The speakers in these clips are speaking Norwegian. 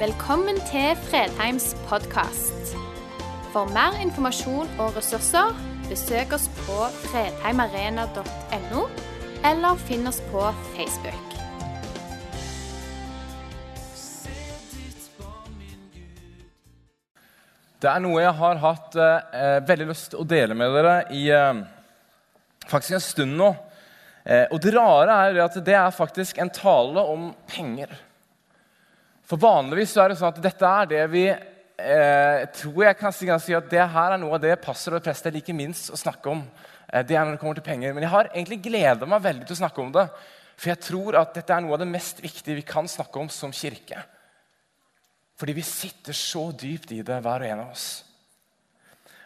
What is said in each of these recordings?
Velkommen til Fredheims podkast. For mer informasjon og ressurser, besøk oss på fredheimarena.no, eller finn oss på Facebook. Det er noe jeg har hatt eh, veldig lyst til å dele med dere i eh, faktisk en stund nå. Eh, og det rare er at det er faktisk en tale om penger. For vanligvis er det sånn at dette er det vi eh, tror jeg kan si, at det her er noe av det passer og prester liker minst å snakke om. Eh, det er når det kommer til penger. Men jeg har egentlig gleda meg veldig til å snakke om det. For jeg tror at dette er noe av det mest viktige vi kan snakke om som kirke. Fordi vi sitter så dypt i det, hver og en av oss.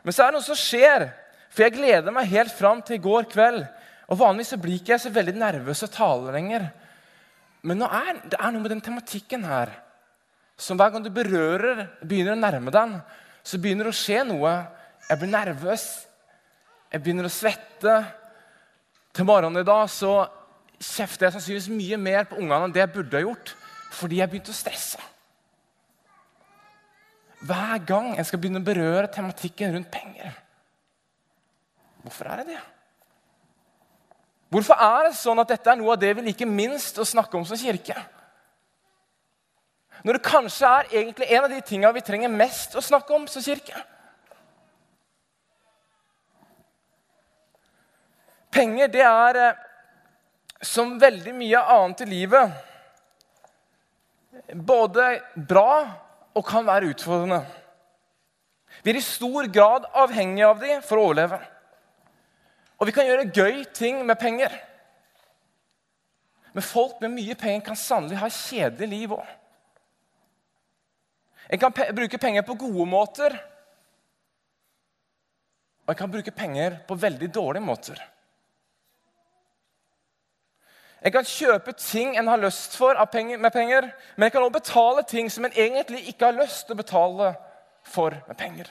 Men så er det noe som skjer. For jeg gleder meg helt fram til i går kveld. Og Vanligvis så blir ikke jeg så veldig nervøs og taler lenger. Men nå er, det er noe med den tematikken her som hver gang du berører, begynner å nærme den, så begynner det å skje noe. Jeg blir nervøs. Jeg begynner å svette. Til morgenen i dag så kjefter jeg sannsynligvis mye mer på ungene enn det jeg burde ha gjort, fordi jeg begynte å stresse. Hver gang jeg skal begynne å berøre tematikken rundt penger. Hvorfor er det det? Hvorfor er det sånn at dette er noe av det vi liker minst å snakke om som kirke? Når det kanskje er egentlig en av de tingene vi trenger mest å snakke om som kirke. Penger, det er eh, som veldig mye annet i livet både bra og kan være utfordrende. Vi er i stor grad avhengige av dem for å overleve. Og vi kan gjøre gøy ting med penger. Men folk med mye penger kan sannelig ha kjedelig liv òg. En kan pe bruke penger på gode måter, og en kan bruke penger på veldig dårlige måter. En kan kjøpe ting en har lyst for penger, med penger, men en kan også betale ting som en egentlig ikke har lyst til å betale for med penger.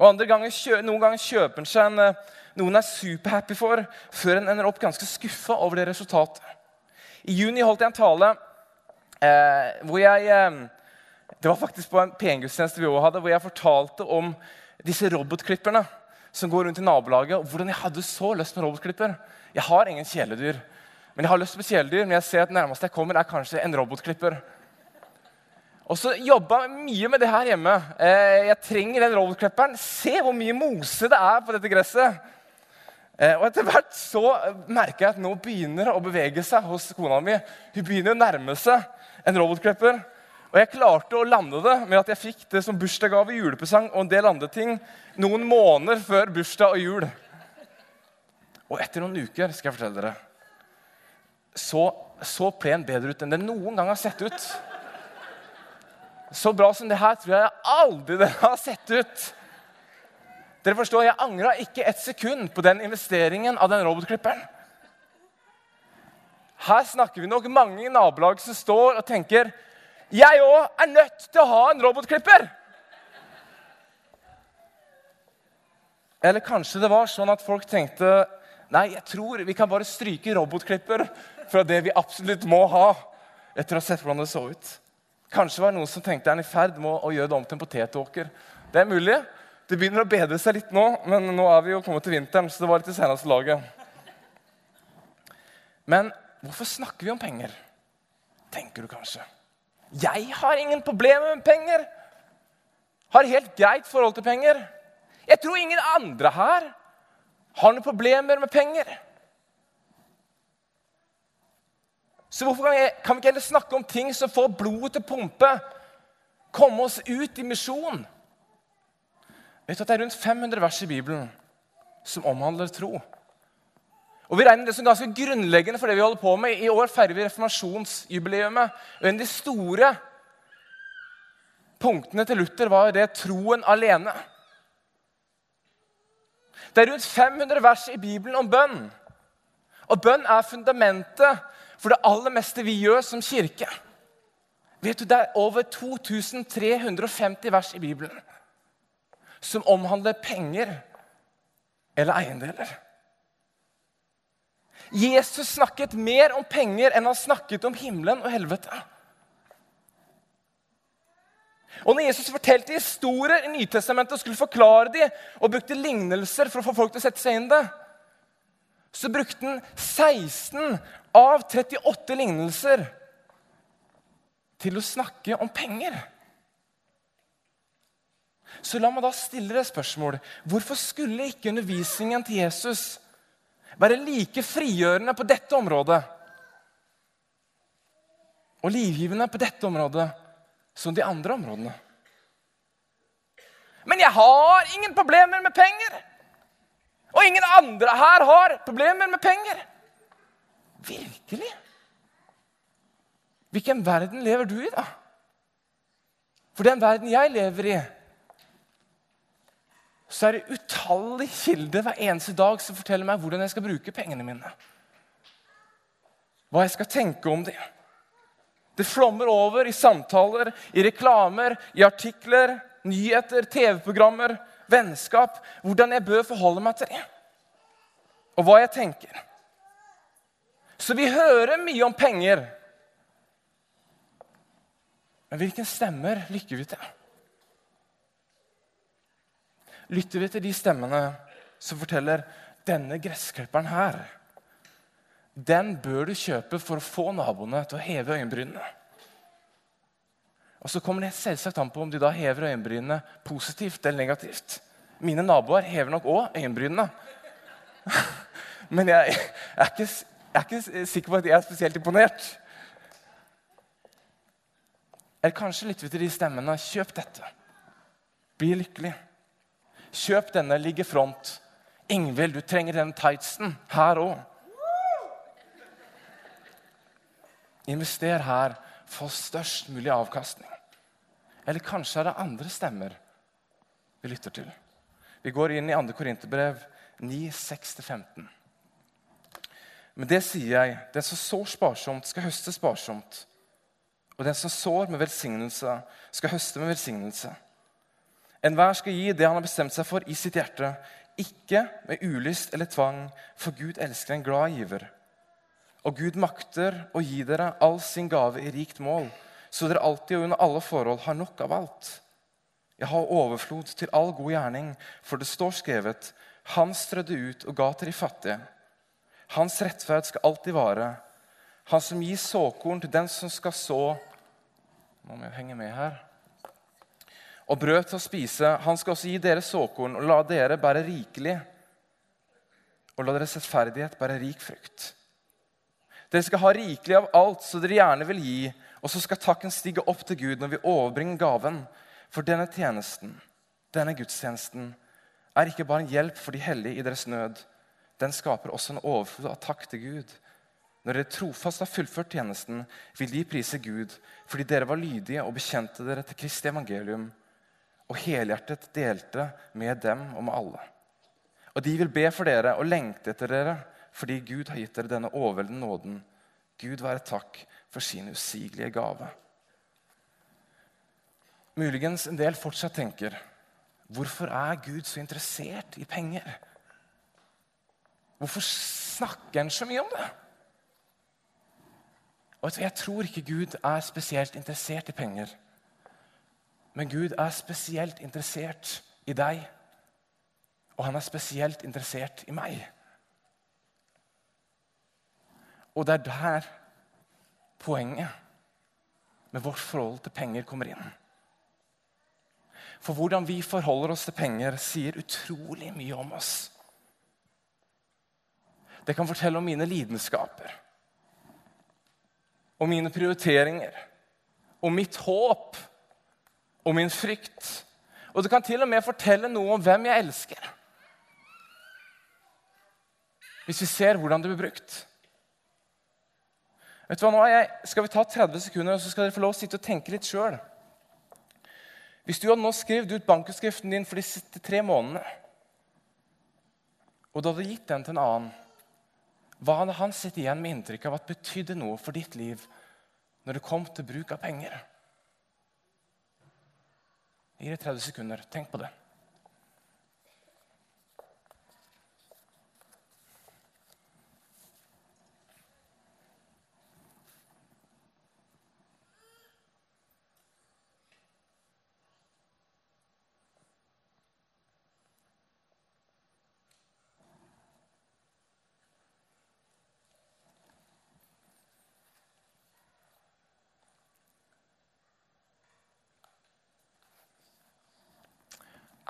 Og ganger, Noen ganger kjøper en seg en, eh, noen er superhappy for, før en ender opp ganske skuffa over det resultatet. I juni holdt jeg en tale eh, hvor jeg eh, Det var faktisk på en pengudstjeneste vi også hadde, hvor jeg fortalte om disse robotklipperne som går rundt i nabolaget, og hvordan jeg hadde så lyst på robotklipper. Jeg har ingen kjæledyr, men jeg har lyst på kjæledyr, men jeg ser at nærmeste jeg kommer, er kanskje en robotklipper. Og så jobba mye med det her hjemme. Eh, jeg trenger den robotklipperen. Se hvor mye mose det er på dette gresset. Eh, og etter hvert så merker jeg at nå begynner det å bevege seg hos kona mi. Hun begynner å nærme seg en robotklipper. Og jeg klarte å lande det med at jeg fikk det som bursdagsgave, julepresang og en del andre ting noen måneder før bursdag og jul. Og etter noen uker skal jeg fortelle dere, så, så plen bedre ut enn det noen gang har sett ut. Så bra som det her tror jeg aldri det har sett ut. Dere forstår, Jeg angra ikke et sekund på den investeringen av den robotklipperen. Her snakker vi nok mange i nabolaget som står og tenker jeg òg er nødt til å ha en robotklipper. Eller kanskje det var sånn at folk tenkte nei, jeg tror vi kan bare stryke robotklipper fra det vi absolutt må ha, etter å ha sett hvordan det så ut. Kanskje var det noen som tenkte er i ferd med å gjøre det om til en potetåker. Det er mulig. Det begynner å bedre seg litt nå, men nå er vi jo kommet til vinteren, så det var litt i seneste laget. Men hvorfor snakker vi om penger, tenker du kanskje. Jeg har ingen problemer med penger. Har helt greit forhold til penger. Jeg tror ingen andre her har noen problemer med penger. Så hvorfor kan, jeg, kan vi ikke heller snakke om ting som får blodet til å pumpe? Komme oss ut i misjon? Vet du at Det er rundt 500 vers i Bibelen som omhandler tro. Og Vi regner det som ganske grunnleggende for det vi holder på med. I år feirer vi reformasjonsjubileet. Og En av de store punktene til Luther var det troen alene. Det er rundt 500 vers i Bibelen om bønn. Og bønn er fundamentet for det aller meste vi gjør som kirke. Vet du, Det er over 2350 vers i Bibelen som omhandler penger eller eiendeler. Jesus snakket mer om penger enn han snakket om himmelen og helvete. Og når Jesus fortalte historier i Nytestamentet og skulle forklare dem, og brukte lignelser for å få folk til å sette seg inn det, så brukte han 16 av 38 lignelser til å snakke om penger. Så la meg da stille deg spørsmål. Hvorfor skulle ikke undervisningen til Jesus være like frigjørende på dette området og livgivende på dette området som de andre områdene? Men jeg har ingen problemer med penger! Og ingen andre her har problemer med penger! Virkelig? Hvilken verden lever du i, da? For den verden jeg lever i, så er det utallige kilder hver eneste dag som forteller meg hvordan jeg skal bruke pengene mine. Hva jeg skal tenke om det. Det flommer over i samtaler, i reklamer, i artikler, nyheter, TV-programmer, vennskap. Hvordan jeg bør forholde meg til det. Og hva jeg tenker. Så vi hører mye om penger. Men hvilken stemmer lykker vi til? Lytter vi til de stemmene som forteller denne gressklipperen her, den bør du kjøpe for å få naboene til å heve øyenbrynene. Og Så kommer det selvsagt an på om de da hever øyenbrynene positivt eller negativt. Mine naboer hever nok òg øyenbrynene. Men jeg, jeg, er ikke, jeg, er ikke, sikker på at jeg er spesielt imponert. Eller kanskje lytter vi til de stemmene. Kjøp dette. Bli lykkelig. Kjøp denne, ligg front. Ingvild, du trenger den tightsen her òg. Invester her, få størst mulig avkastning. Eller kanskje er det andre stemmer vi lytter til. Vi går inn i 2. Korinterbrev 9, 6-15. Men det sier jeg, den som sår sparsomt, skal høste sparsomt. Og den som sår med velsignelse, skal høste med velsignelse. Enhver skal gi det han har bestemt seg for, i sitt hjerte. Ikke med ulyst eller tvang, for Gud elsker en glad giver. Og Gud makter å gi dere all sin gave i rikt mål, så dere alltid og under alle forhold har nok av alt. Jeg har overflod til all god gjerning, for det står skrevet:" Han strødde ut og ga til de fattige. Hans rettferd skal alltid vare. Han som gir såkorn til den som skal så Nå må jeg henge med her og brød til å spise. Han skal også gi dere såkorn og la dere bære rikelig, og la deres rettferdighet bære rik frukt. Dere skal ha rikelig av alt så dere gjerne vil gi, og så skal takken stige opp til Gud når vi overbringer gaven. For denne tjenesten, denne gudstjenesten, er ikke bare en hjelp for de hellige i deres nød. Den skaper også en overflod av takk til Gud. Når dere trofast har fullført tjenesten, vil de prise Gud fordi dere var lydige og bekjente dere til Kristi evangelium og helhjertet delte med dem og med alle. Og de vil be for dere og lengte etter dere fordi Gud har gitt dere denne overveldende nåden. Gud være takk for sin usigelige gave. Muligens en del fortsatt tenker hvorfor er Gud så interessert i penger? Hvorfor snakker han så mye om det? Og Jeg tror ikke Gud er spesielt interessert i penger. Men Gud er spesielt interessert i deg, og han er spesielt interessert i meg. Og det er der poenget med vårt forhold til penger kommer inn. For hvordan vi forholder oss til penger, sier utrolig mye om oss. Det kan fortelle om mine lidenskaper, om mine prioriteringer, om mitt håp og min frykt. Og det kan til og med fortelle noe om hvem jeg elsker. Hvis vi ser hvordan det blir brukt. Vet du hva, nå jeg, skal vi ta 30 sekunder, og så skal dere få lov å sitte og tenke litt sjøl. Hvis du hadde nå skrevet ut bankutskriften din for de siste tre månedene, og du hadde gitt den til en annen, hva hadde han sittet igjen med inntrykk av at betydde noe for ditt liv når det kom til bruk av penger? Jeg gir deg 30 sekunder. Tenk på det.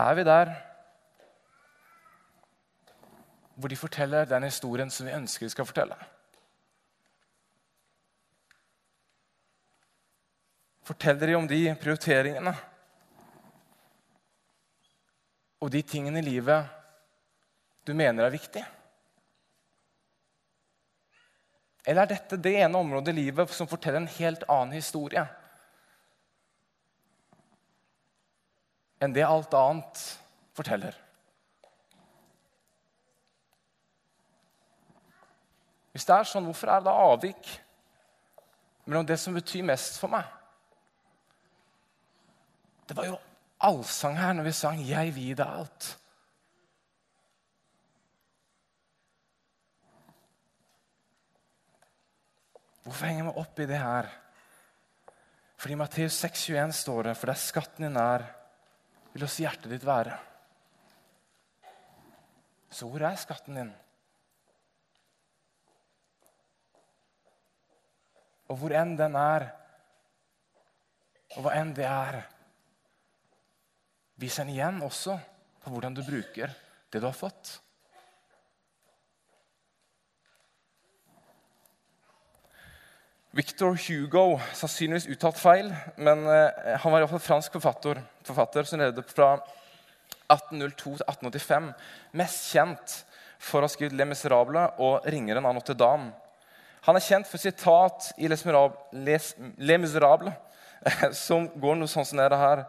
Er vi der hvor de forteller den historien som vi ønsker de skal fortelle? Forteller de om de prioriteringene og de tingene i livet du mener er viktig? Eller er dette det ene området i livet som forteller en helt annen historie enn det alt annet forteller? Hvis det er sånn, hvorfor er det da avvik mellom det som betyr mest for meg? Det var jo allsang her når vi sang 'Jeg vil deg alt'. Hvorfor henger vi opp i det her? Fordi i Matteus 6,21 står det, for der skatten din er, vil også hjertet ditt være. Så hvor er skatten din? Og hvor enn den er, og hva enn det er, vis den igjen også på hvordan du bruker det du har fått. Victor Hugo, sannsynligvis uttalt feil, men eh, han var i hvert fall fransk forfatter, forfatter som levde fra 1802 til 1885. Mest kjent for å ha skrevet 'Le Miserable' og 'Ringeren av Notre-Dame'. Han er kjent for sitat i 'Le Miserable', som går noe sånn som det her.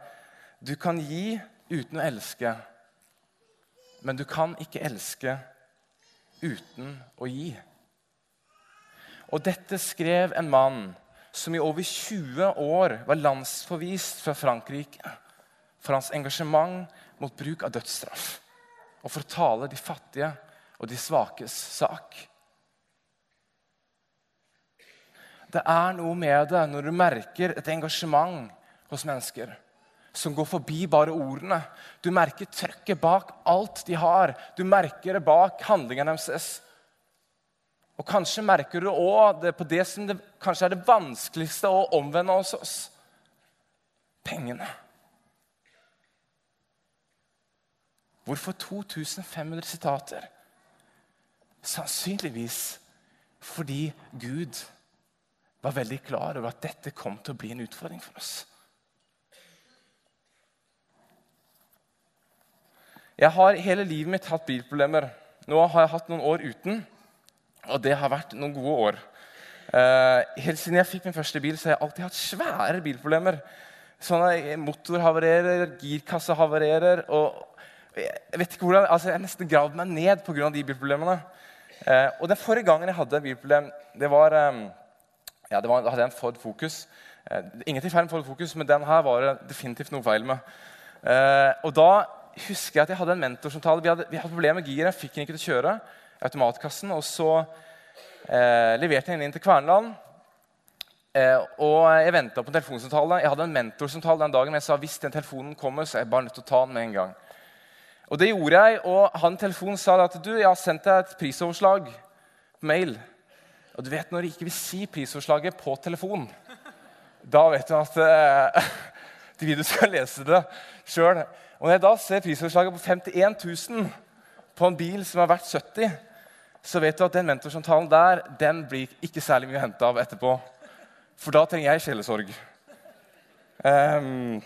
Du kan gi uten å elske, men du kan ikke elske uten å gi. Og dette skrev en mann som i over 20 år var landsforvist fra Frankrike for hans engasjement mot bruk av dødsstraff og for å tale de fattige og de svakes sak. Det er noe med det når du merker et engasjement hos mennesker som går forbi bare ordene. Du merker trøkket bak alt de har. Du merker det bak handlingene deres. Og Kanskje merker du òg det på det som det, kanskje er det vanskeligste å omvende hos oss pengene. Hvorfor 2500 sitater? Sannsynligvis fordi Gud var veldig klar over at dette kom til å bli en utfordring for oss. Jeg har hele livet mitt hatt bilproblemer. Nå har jeg hatt noen år uten. Og det har vært noen gode år. Eh, helt siden jeg fikk min første bil, så har jeg alltid hatt svære bilproblemer. Sånne Motor havarerer, girkasse havarerer. og Jeg vet ikke hvordan, altså jeg nesten gravd meg ned pga. de bilproblemene. Eh, og Den forrige gangen jeg hadde bilproblem, det var, eh, ja, det var, da hadde jeg en Ford Focus. Eh, ingenting feil med Ford Focus, men den her var det definitivt noe feil med. og Da husker jeg at jeg hadde en mentorsamtale. Vi hadde, vi hadde problemer med giret, fikk den ikke til å kjøre automatkassen. Og så eh, leverte jeg den inn til Kverneland. Eh, og jeg venta på en telefonsamtale. Jeg hadde en mentorsamtale den dagen. Men jeg sa hvis den telefonen kommer, så er jeg bare nødt til å ta den med en gang. Og det gjorde jeg, og han telefonen sa at du, jeg har sendt deg et prisoverslag på mail. Og du vet når de ikke vil si prisoverslaget på telefon, da vet du at eh, de vil du skal lese det sjøl. Og når jeg da ser prisoverslaget på 51 000 på en bil som har vært 70 så vet du at den mentorsamtalen der den blir ikke særlig mye å hente av etterpå. For da trenger jeg sjelesorg. Um,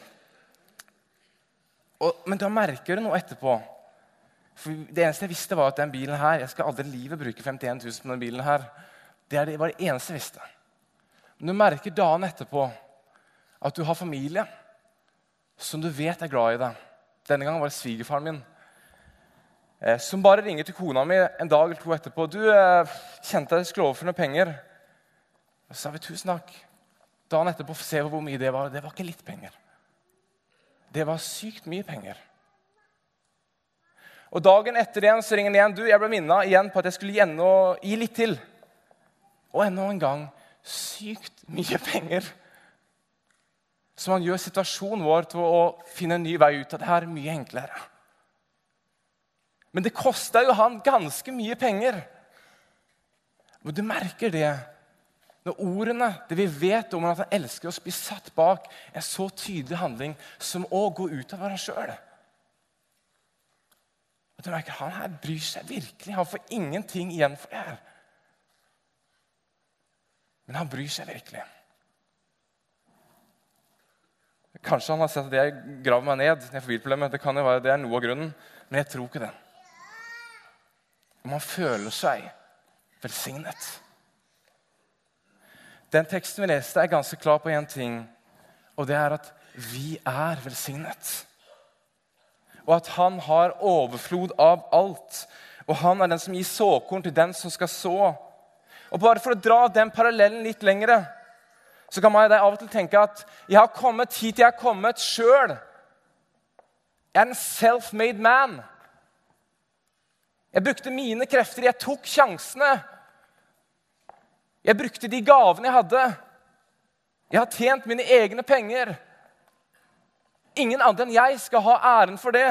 og, men da merker du noe etterpå. For Det eneste jeg visste, var at den bilen her, jeg skal aldri i livet bruke 51 000 på den bilen her. Det, det var det eneste jeg visste. Men du merker dagen etterpå at du har familie som du vet er glad i deg. Denne gangen var det svigerfaren min som bare ringer til kona mi en dag eller to etterpå. 'Du, eh, kjente jeg skulle overføre noen penger.' Og så sa vi tusen takk. Dagen etterpå ser vi hvor mye det var. Det var ikke litt penger. Det var sykt mye penger. Og Dagen etter igjen så ringer han igjen. Du, jeg ble minna igjen på at jeg skulle gjennom, gi litt til. Og enda en gang sykt mye penger. Som han gjør situasjonen vår til å finne en ny vei ut av det her mye enklere. Men det kosta jo han ganske mye penger. Og du merker det når ordene, det vi vet om at han elsker oss, blir satt bak en så tydelig handling som å gå ut av oss sjøl. Han her bryr seg virkelig. Han får ingenting igjen for det her. Men han bryr seg virkelig. Kanskje han har sett at jeg graver meg ned. Det kan jo være det er noe av grunnen, men jeg tror ikke det. Om man føler seg velsignet. Den teksten vi leste, er ganske klar på én ting, og det er at vi er velsignet. Og at han har overflod av alt. Og han er den som gir såkorn til den som skal så. Og bare For å dra den parallellen litt lengre så kan man av og til tenke at jeg har kommet hit jeg har kommet sjøl. Jeg er en self-made man. Jeg brukte mine krefter, jeg tok sjansene. Jeg brukte de gavene jeg hadde. Jeg har tjent mine egne penger. Ingen andre enn jeg skal ha æren for det.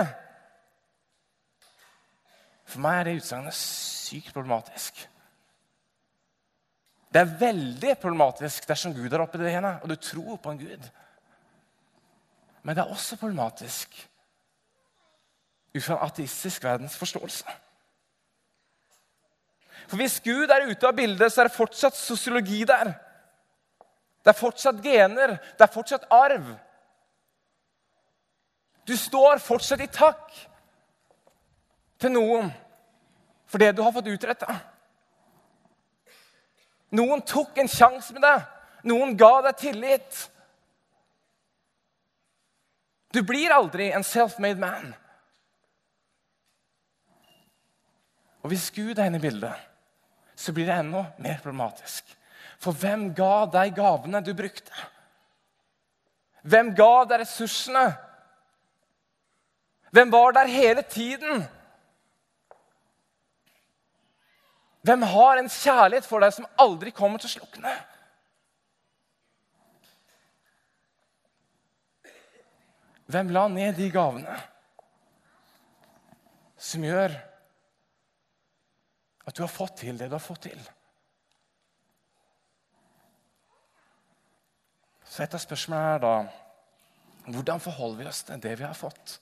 For meg er det utsagnet sykt problematisk. Det er veldig problematisk dersom Gud er oppi det ene, og du tror på en Gud. Men det er også problematisk ut fra en ateistisk verdensforståelse. For hvis Gud er ute av bildet, så er det fortsatt sosiologi der. Det er fortsatt gener, det er fortsatt arv. Du står fortsatt i takk til noen for det du har fått utretta. Noen tok en sjanse med deg. Noen ga deg tillit. Du blir aldri en self-made man. Og hvis Gud er inne i bildet, så blir det enda mer problematisk. For hvem ga deg gavene du brukte? Hvem ga deg ressursene? Hvem var der hele tiden? Hvem har en kjærlighet for deg som aldri kommer til å slukne? Hvem la ned de gavene som gjør at du har fått til det du har fått til? Så et av spørsmålene er da hvordan forholder vi oss til det vi har fått?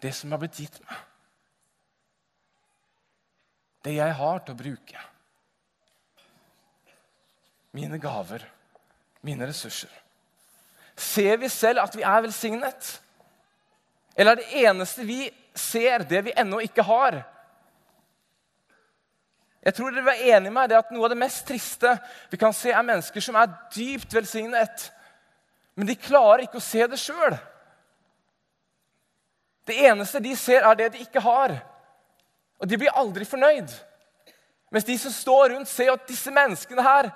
Det som har blitt gitt meg? det jeg har til å bruke. Mine gaver, mine ressurser. Ser vi selv at vi er velsignet? Eller er det eneste vi ser, det vi ennå ikke har? Jeg tror dere er enig med meg i at Noe av det mest triste vi kan se, er mennesker som er dypt velsignet, men de klarer ikke å se det sjøl. Det eneste de ser, er det de ikke har. Og de blir aldri fornøyd. Mens de som står rundt, ser at disse menneskene her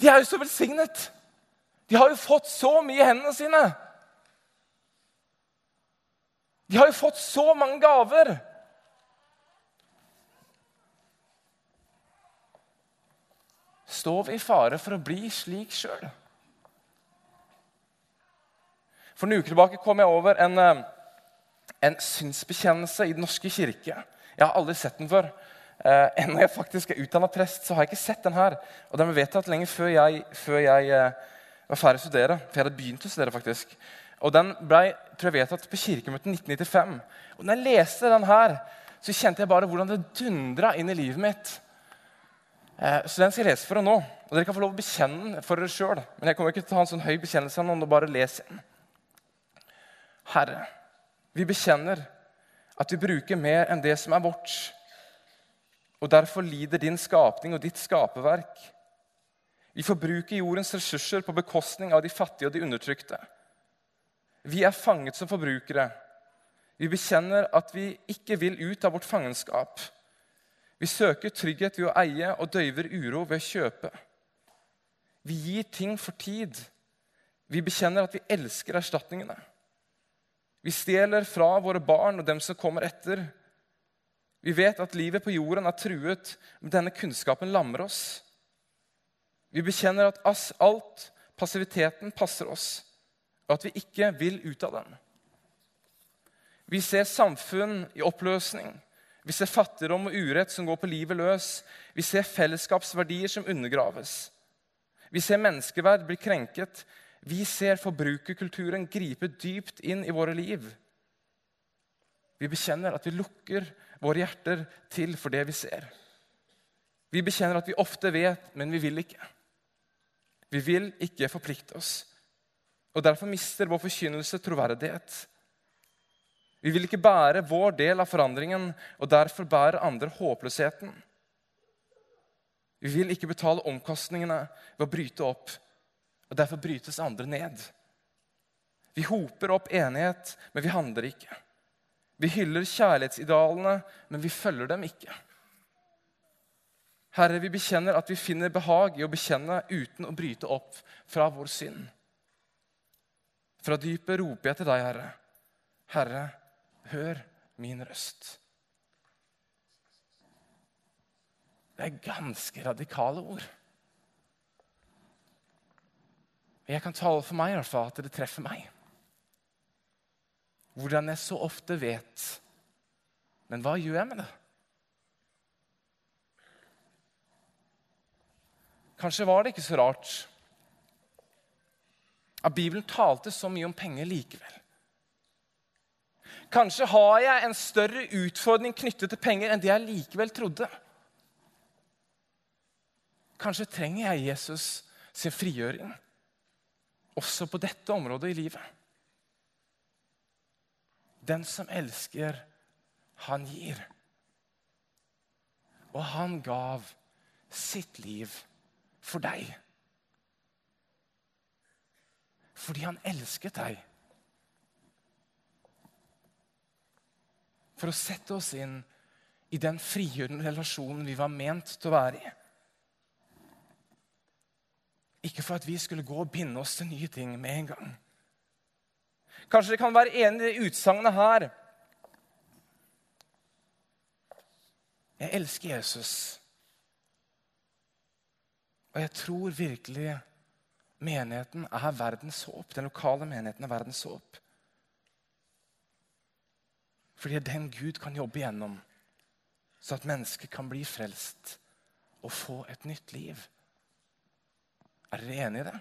De er jo så velsignet. De har jo fått så mye i hendene sine. De har jo fått så mange gaver. Står vi i fare for å bli slik sjøl? For noen uker tilbake kom jeg over en eh, en synsbekjennelse i Den norske kirke. Jeg har aldri sett den før. Eh, ennå jeg faktisk er utdanna prest, så har jeg ikke sett den her. Og den ble vedtatt lenge før jeg, før jeg eh, var ferdig å studere. For jeg hadde begynt å studere, faktisk. Og Den ble tror jeg, vedtatt på kirkemøtet 1995. Og når jeg leste den her, så kjente jeg bare hvordan det dundra inn i livet mitt. Eh, så den skal jeg lese for dere nå. Og Dere kan få lov å bekjenne den for dere sjøl. Men jeg kommer ikke til å ha en sånn høy bekjennelse nå, bare leser den. Herre, vi bekjenner at vi bruker mer enn det som er vårt. Og derfor lider din skapning og ditt skaperverk. Vi forbruker jordens ressurser på bekostning av de fattige og de undertrykte. Vi er fanget som forbrukere. Vi bekjenner at vi ikke vil ut av vårt fangenskap. Vi søker trygghet ved å eie og døyver uro ved å kjøpe. Vi gir ting for tid. Vi bekjenner at vi elsker erstatningene. Vi stjeler fra våre barn og dem som kommer etter. Vi vet at livet på jorden er truet, men denne kunnskapen lammer oss. Vi bekjenner at alt passiviteten passer oss, og at vi ikke vil ut av den. Vi ser samfunn i oppløsning. Vi ser fattigdom og urett som går på livet løs. Vi ser fellesskapsverdier som undergraves. Vi ser menneskeverd bli krenket. Vi ser forbrukerkulturen gripe dypt inn i våre liv. Vi bekjenner at vi lukker våre hjerter til for det vi ser. Vi bekjenner at vi ofte vet, men vi vil ikke. Vi vil ikke forplikte oss. Og Derfor mister vår forkynnelse troverdighet. Vi vil ikke bære vår del av forandringen, og derfor bærer andre håpløsheten. Vi vil ikke betale omkostningene ved å bryte opp, og derfor brytes andre ned. Vi hoper opp enighet, men vi handler ikke. Vi hyller kjærlighetsidealene, men vi følger dem ikke. Herre, vi bekjenner at vi finner behag i å bekjenne uten å bryte opp fra vår synd. Fra dypet roper jeg til deg, Herre. Herre, hør min røst. Det er ganske radikale ord. Jeg kan tale for meg i hvert fall at det treffer meg. Hvordan jeg så ofte vet. Men hva gjør jeg med det? Kanskje var det ikke så rart at Bibelen talte så mye om penger likevel. Kanskje har jeg en større utfordring knyttet til penger enn det jeg likevel trodde. Kanskje trenger jeg Jesus sin frigjøring også på dette området i livet. Den som elsker, han gir. Og han gav sitt liv for deg. Fordi han elsket deg. For å sette oss inn i den frigjørende relasjonen vi var ment til å være i. Ikke for at vi skulle gå og binde oss til nye ting med en gang. Kanskje dere kan være enig i det utsagnet her. Jeg elsker Jesus. Og jeg tror virkelig menigheten er verdens håp. Den lokale menigheten er verdens håp. Fordi den Gud kan jobbe igjennom, så at mennesket kan bli frelst og få et nytt liv. Er dere enig i det?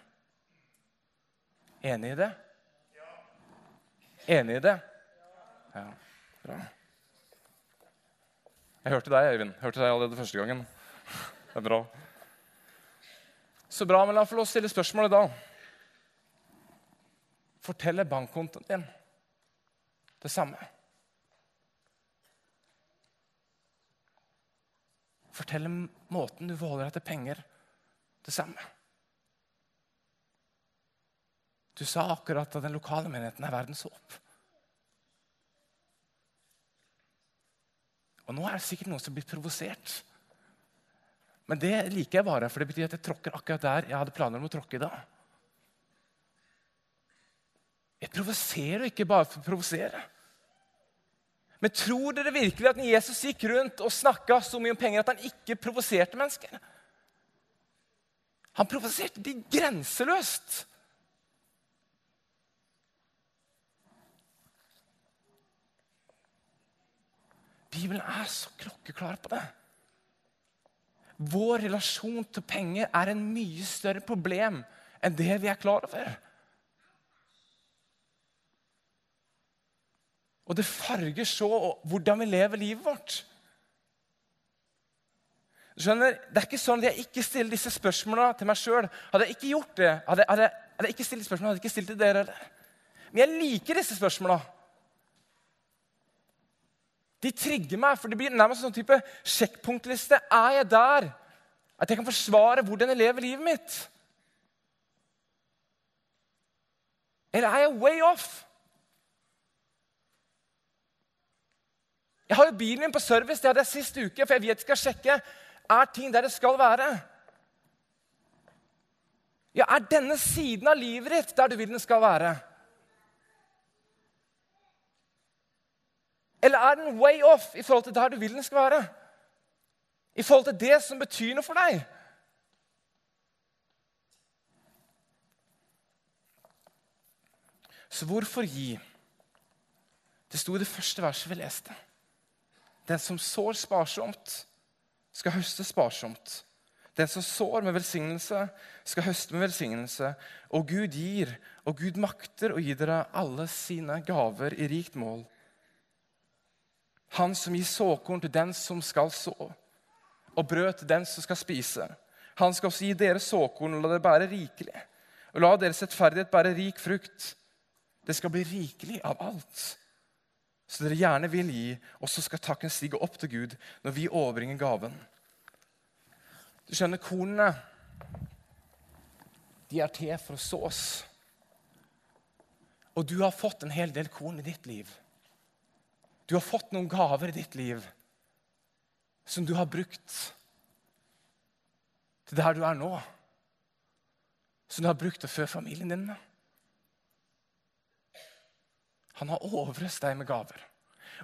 Enig i det? Enig i det? Ja, bra. Jeg hørte deg, Øyvind. Hørte deg allerede første gangen. Det er bra. Så bra, men la meg få lov stille spørsmålet da. Forteller bankkontoen din det samme? Forteller måten du forholder deg til penger, det samme? Du sa akkurat at den lokale menigheten er verdens håp. Og nå er det sikkert noen som blir provosert men det liker jeg bare, for det betyr at jeg tråkker akkurat der jeg hadde planer om å tråkke i dag. Jeg provoserer ikke bare for å provosere. Men tror dere virkelig at Jesus gikk rundt og snakka så mye om penger, at han ikke provoserte mennesker? Han provoserte de grenseløst. Bibelen er så klokkeklar på det. Vår relasjon til penger er en mye større problem enn det vi er klar over. Og det farger så hvordan vi lever livet vårt. Skjønner, Det er ikke sånn at jeg ikke stiller disse spørsmålene til meg sjøl. Hadde jeg ikke gjort det, hadde, hadde, hadde jeg ikke stilt spørsmål, hadde jeg ikke stilt til dere. Men jeg liker disse spørsmålene. De trigger meg, for det blir nærmest en sånn type sjekkpunktliste. Er jeg der at jeg kan forsvare hvordan jeg lever livet mitt? Eller er jeg way off? Jeg har jo bilen min på service, det hadde jeg sist uke, for jeg vet jeg skal sjekke er ting der det skal være. Ja, Er denne siden av livet ditt der du vil den skal være? Eller er den way off i forhold til der du vil den skal være? I forhold til det som betyr noe for deg? Så hvorfor gi? Det sto i det første verset vi leste. Den som sår sparsomt, skal høste sparsomt. Den som sår med velsignelse, skal høste med velsignelse. Og Gud gir, og Gud makter å gi dere alle sine gaver i rikt mål Han som gir såkorn til den som skal så, og brød til den som skal spise. Han skal også gi dere såkorn og la det bære rikelig. Og la deres rettferdighet bære rik frukt. Det skal bli rikelig av alt. Så dere gjerne vil gi, og så skal takken stige opp til Gud når vi overbringer gaven. Du skjønner, kornene de er til for å sås. Og du har fått en hel del korn i ditt liv. Du har fått noen gaver i ditt liv som du har brukt til der du er nå. Som du har brukt til å fø familien din med. Han har overøst deg med gaver.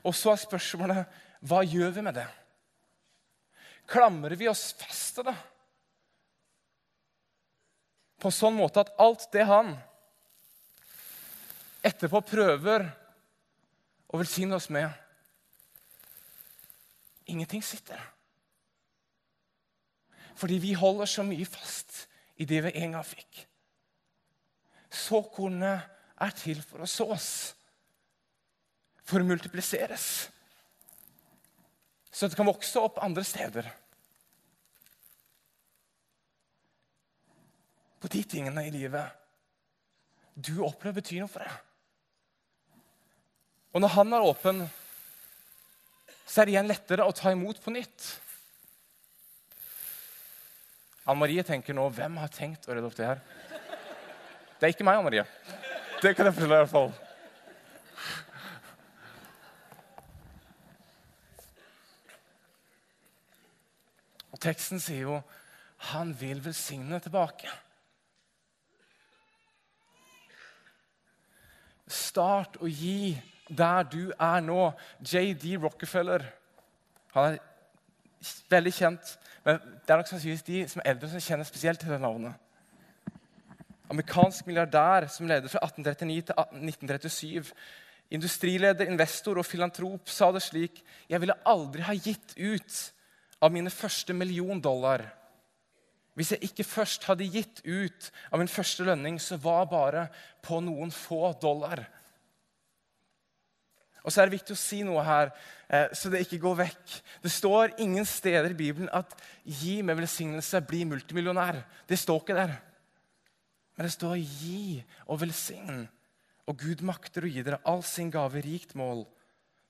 Og så er spørsmålet hva gjør vi med det? Klamrer vi oss fast til det? På sånn måte at alt det han etterpå prøver å velsigne oss med Ingenting sitter. Fordi vi holder så mye fast i det vi en gang fikk. Såkornet er til for å sås for å multipliseres. Så det kan vokse opp andre steder. På de tingene i livet du opplever betyr noe for deg. Og når han er åpen, så er det igjen lettere å ta imot på nytt. Anne Marie tenker nå Hvem har tenkt å rydde opp det her? Det er ikke meg, Anne Marie. Det kan jeg fortelle i hvert fall. Og teksten sier jo han vil velsigne tilbake. Start å gi der du er nå. JD Rockefeller han er veldig kjent, men det er nok sannsynligvis de som er eldre, som kjenner spesielt til det navnet. Amerikansk milliardær som leder fra 1839 til 1937. Industrileder, investor og filantrop sa det slik Jeg ville aldri ha gitt ut av mine første million dollar hvis jeg ikke først hadde gitt ut av min første lønning, så var bare på noen få dollar. Og så er det viktig å si noe her, eh, så det ikke går vekk. Det står ingen steder i Bibelen at 'gi med velsignelse, bli multimillionær'. Det står ikke der. Men det står 'gi og velsign'. Og Gud makter å gi dere all sin gave rikt mål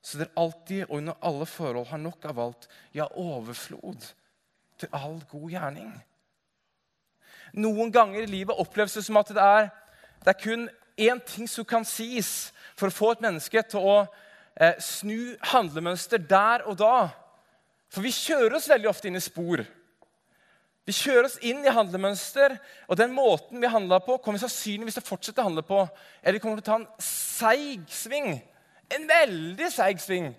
så dere alltid og under alle forhold har nok av alt, ja, overflod til all god gjerning. Noen ganger i livet oppleves det som at det er, det er kun én ting som kan sies for å få et menneske til å eh, snu handlemønster der og da. For vi kjører oss veldig ofte inn i spor. Vi kjører oss inn i handlemønster, og den måten vi handler på, kommer vi sannsynligvis til å fortsette å handle på. Eller vi kommer til å ta en seig sving en veldig seig sving.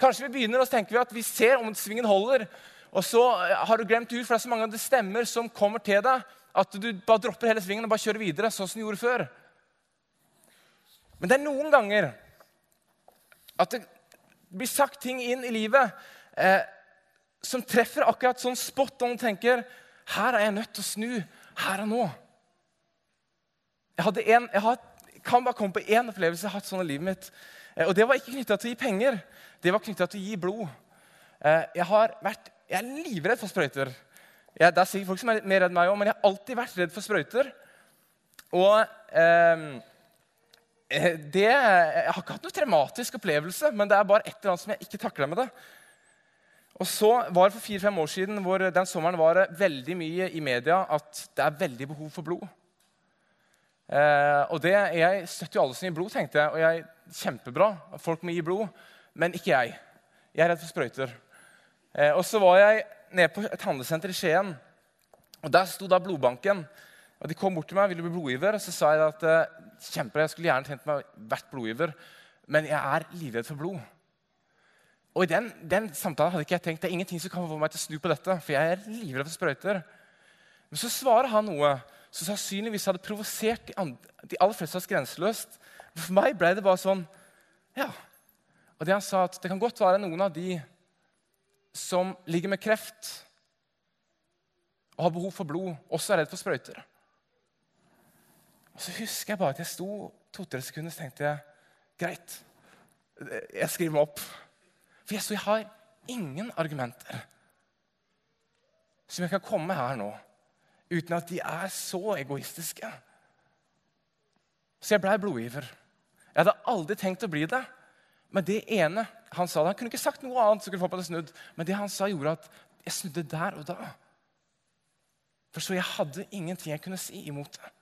Kanskje vi begynner og så tenker vi at vi ser om svingen holder. Og så eh, har du glemt ut, for det er så mange av de stemmer som kommer til deg, at du bare dropper hele svingen og bare kjører videre sånn som du gjorde før. Men det er noen ganger at det blir sagt ting inn i livet eh, som treffer akkurat sånn spot og man tenker her er jeg nødt til å snu her og nå. Jeg, en, jeg har, kan bare komme på én opplevelse jeg har hatt sånn i livet mitt. Eh, og det var ikke knytta til å gi penger, det var knytta til å gi blod. Eh, jeg, vært, jeg er livredd for sprøyter. Jeg, det er sikkert folk som er mer redd enn meg òg, men jeg har alltid vært redd for sprøyter. Og ehm, eh, det, Jeg har ikke hatt noe traumatisk opplevelse, men det er bare et eller annet som jeg ikke takler med det. Og så var det For fire-fem år siden hvor den sommeren var det veldig mye i media at det er veldig behov for blod. Eh, og det, Jeg støtter jo alle som gir blod, tenkte jeg. og jeg kjempebra. Folk må gi blod. Men ikke jeg. Jeg er redd for sprøyter. Eh, og så var jeg nede på et handlesenter i Skien. og Der sto da blodbanken. og De kom bort til meg ville bli blodgiver. og Så sa jeg at eh, jeg skulle gjerne tenkt meg vært blodgiver, men jeg er livredd for blod. Og I den, den, samtalen hadde ikke jeg tenkt det er ingenting som kan få meg til å snu på dette. for jeg er livredd for sprøyter. Men så svarer han noe som sannsynligvis hadde provosert de, de aller fleste av oss grenseløst. For meg ble det bare sånn Ja. Og det han sa, at det kan godt være noen av de som ligger med kreft og har behov for blod, også er redd for sprøyter. Og Så husker jeg bare at jeg sto to-tre sekunder og tenkte jeg, greit, jeg skriver meg opp. For jeg, så jeg har ingen argumenter som jeg kan komme her nå uten at de er så egoistiske. Så jeg blei blodgiver. Jeg hadde aldri tenkt å bli det. Men det ene han sa, han kunne ikke sagt noe annet, så kunne få på det snudd, men det han sa, gjorde at jeg snudde der og da. For så jeg hadde ingenting jeg kunne si imot det.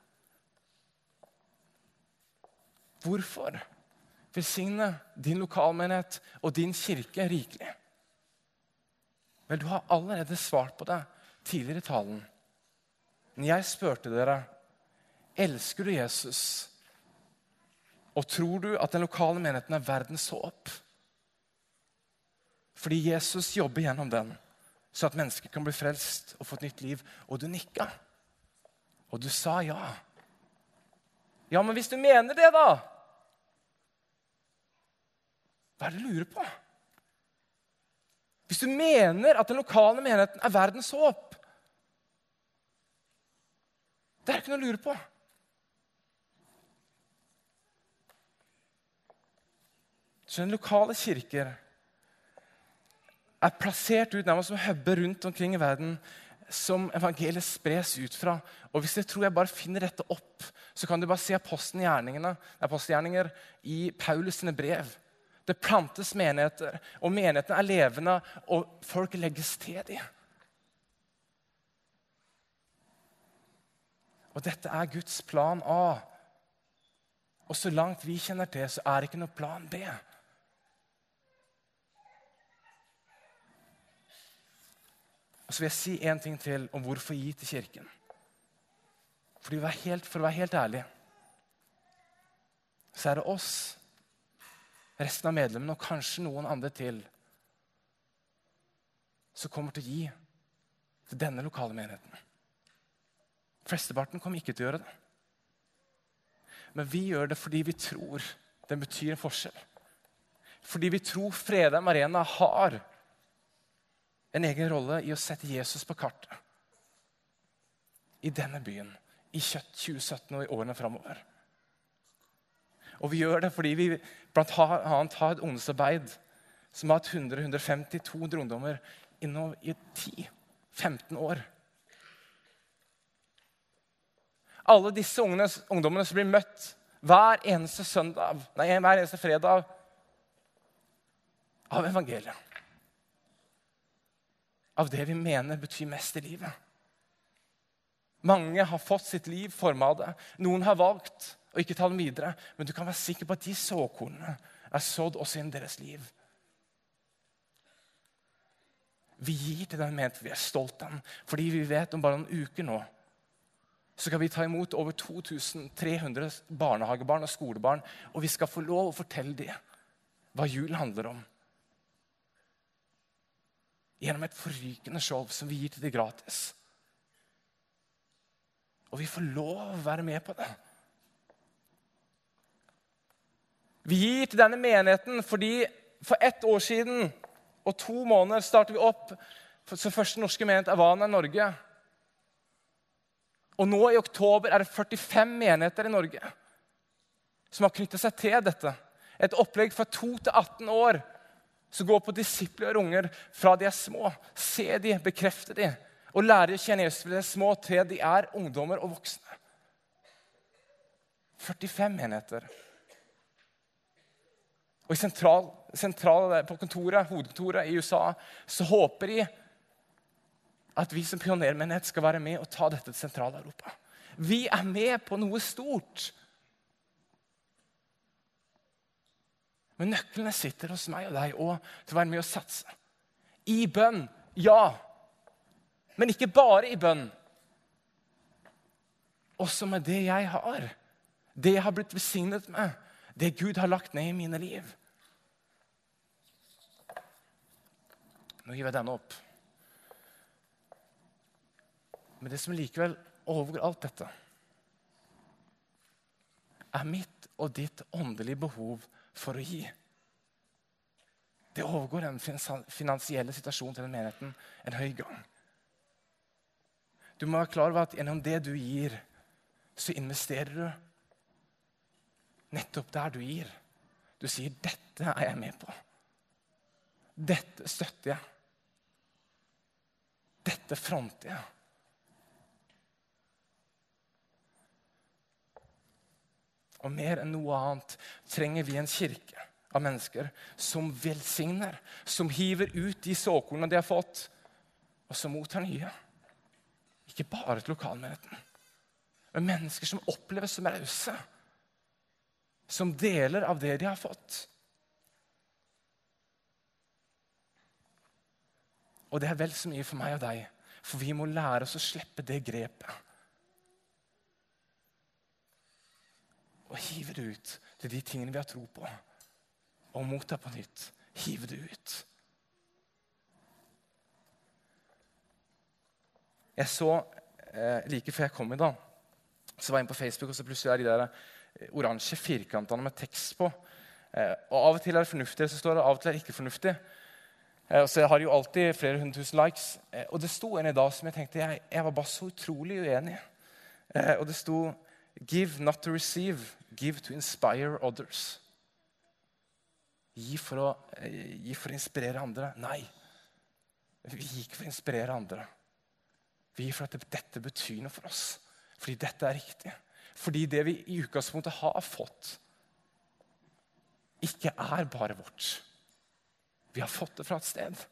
Hvorfor velsigne din lokalmenighet og din kirke rikelig? Vel, du har allerede svart på det tidligere i talen. Men jeg spurte dere elsker du Jesus, og tror du at den lokale menigheten er verdens håp? Fordi Jesus jobber gjennom den, så at mennesker kan bli frelst og få et nytt liv. Og du nikka. Og du sa ja. Ja, men hvis du mener det, da Hva er det du lurer på? Hvis du mener at den lokale menigheten er verdens håp Det er ikke noe å lure på. Så den lokale kirker er plassert ut nærmest som hubber rundt omkring i verden som evangeliet spres ut fra. Og Hvis dere tror jeg bare finner dette opp, så kan du bare se apostelgjerninger i Paulus sine brev. Det plantes menigheter, og menighetene er levende, og folk legges til dem. Og dette er Guds plan A. Og så langt vi kjenner til, så er det ikke noe plan B. Og så vil jeg si en ting til om hvorfor gi til Kirken. For å være helt, for å være helt ærlig så er det oss, resten av medlemmene og kanskje noen andre til, som kommer til å gi til denne lokale menigheten. Flesteparten kommer ikke til å gjøre det. Men vi gjør det fordi vi tror den betyr en forskjell. Fordi vi tror Fredheim Arena har en egen rolle i å sette Jesus på kartet. I denne byen, i 2017 og i årene framover. Og vi gjør det fordi vi annet har et ungdomsarbeid som har hatt 100-150-200 ungdommer innom i 10-15 år. Alle disse ungdommene som blir møtt hver eneste søndag, nei, hver eneste fredag av evangeliet av det vi mener betyr mest i livet. Mange har fått sitt liv forma av det. Noen har valgt å ikke ta dem videre. Men du kan være sikker på at de såkornene er sådd også inn deres liv. Vi gir til den mente vi er stolt av fordi vi vet om bare noen uker nå så skal vi ta imot over 2300 barnehagebarn og skolebarn. Og vi skal få lov å fortelle dem hva jul handler om gjennom et forrykende show som vi gir til de gratis. Og vi får lov å være med på det. Vi gir til denne menigheten fordi for ett år siden og to måneder startet vi opp som første norske menighet Avana i Norge. Og nå i oktober er det 45 menigheter i Norge som har knyttet seg til dette. Et opplegg fra 2 til 18 år som går på disipler og unger fra de er små. Se de, bekrefte de, og lære å kjenne Jesus fra de er små til de er ungdommer og voksne. 45 menigheter. Og sentral, sentral, på kontoret, hovedkontoret i USA så håper de at vi som pionermenighet skal være med og ta dette til Sentral-Europa. Vi er med på noe stort. Men nøklene sitter hos meg og deg òg til å være med og satse. I bønn, ja. Men ikke bare i bønn. Også med det jeg har. Det jeg har blitt besignet med. Det Gud har lagt ned i mine liv. Nå gir jeg denne opp. Men det som likevel overgår alt dette, er mitt og ditt åndelige behov for å gi. Det overgår den finansielle situasjonen til den menigheten en høy gang. Du må være klar over at gjennom det du gir, så investerer du nettopp der du gir. Du sier 'dette er jeg med på'. Dette støtter jeg. Dette fronter jeg. Og mer enn noe annet trenger vi en kirke av mennesker som velsigner, som hiver ut de såkornene de har fått, og som mottar nye. Ikke bare til lokalmenigheten, men mennesker som oppleves som rause. Som deler av det de har fått. Og det er vel så mye for meg og deg, for vi må lære oss å slippe det grepet. Og hive det ut til de tingene vi har tro på. Og motta på nytt. Hive det ut. Jeg så eh, Like før jeg kom i dag, så var jeg inne på Facebook, og så plutselig er de der eh, oransje firkantene med tekst på. Eh, og Av og til er det fornuftig, så står det av og til er det ikke fornuftig. Eh, så jeg har jo alltid flere hundre tusen likes. Eh, og det sto en i dag som jeg tenkte jeg, jeg var bare så utrolig uenig eh, Og det sto Give not to receive, give to inspire others. Gi for å, eh, gi for å inspirere andre. Nei. Vi gir ikke for å inspirere andre. Vi gir for at dette betyr noe for oss. Fordi dette er riktig. Fordi det vi i utgangspunktet har fått, ikke er bare vårt. Vi har fått det fra et sted.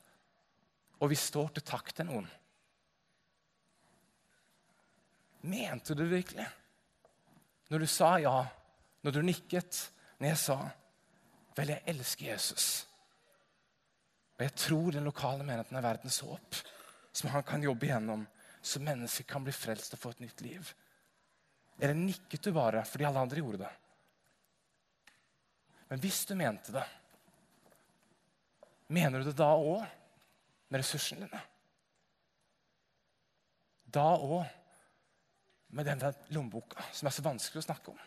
Og vi står til takk til noen. Mente du det virkelig? Når du sa ja, når du nikket, når jeg sa vel, jeg elsker Jesus. Og jeg tror den lokale menigheten er verdens håp, som han kan jobbe igjennom, så mennesker kan bli frelst og få et nytt liv. Eller nikket du bare fordi alle andre gjorde det? Men hvis du mente det, mener du det da òg med ressursene dine? Da òg med den lommeboka som er så vanskelig å snakke om?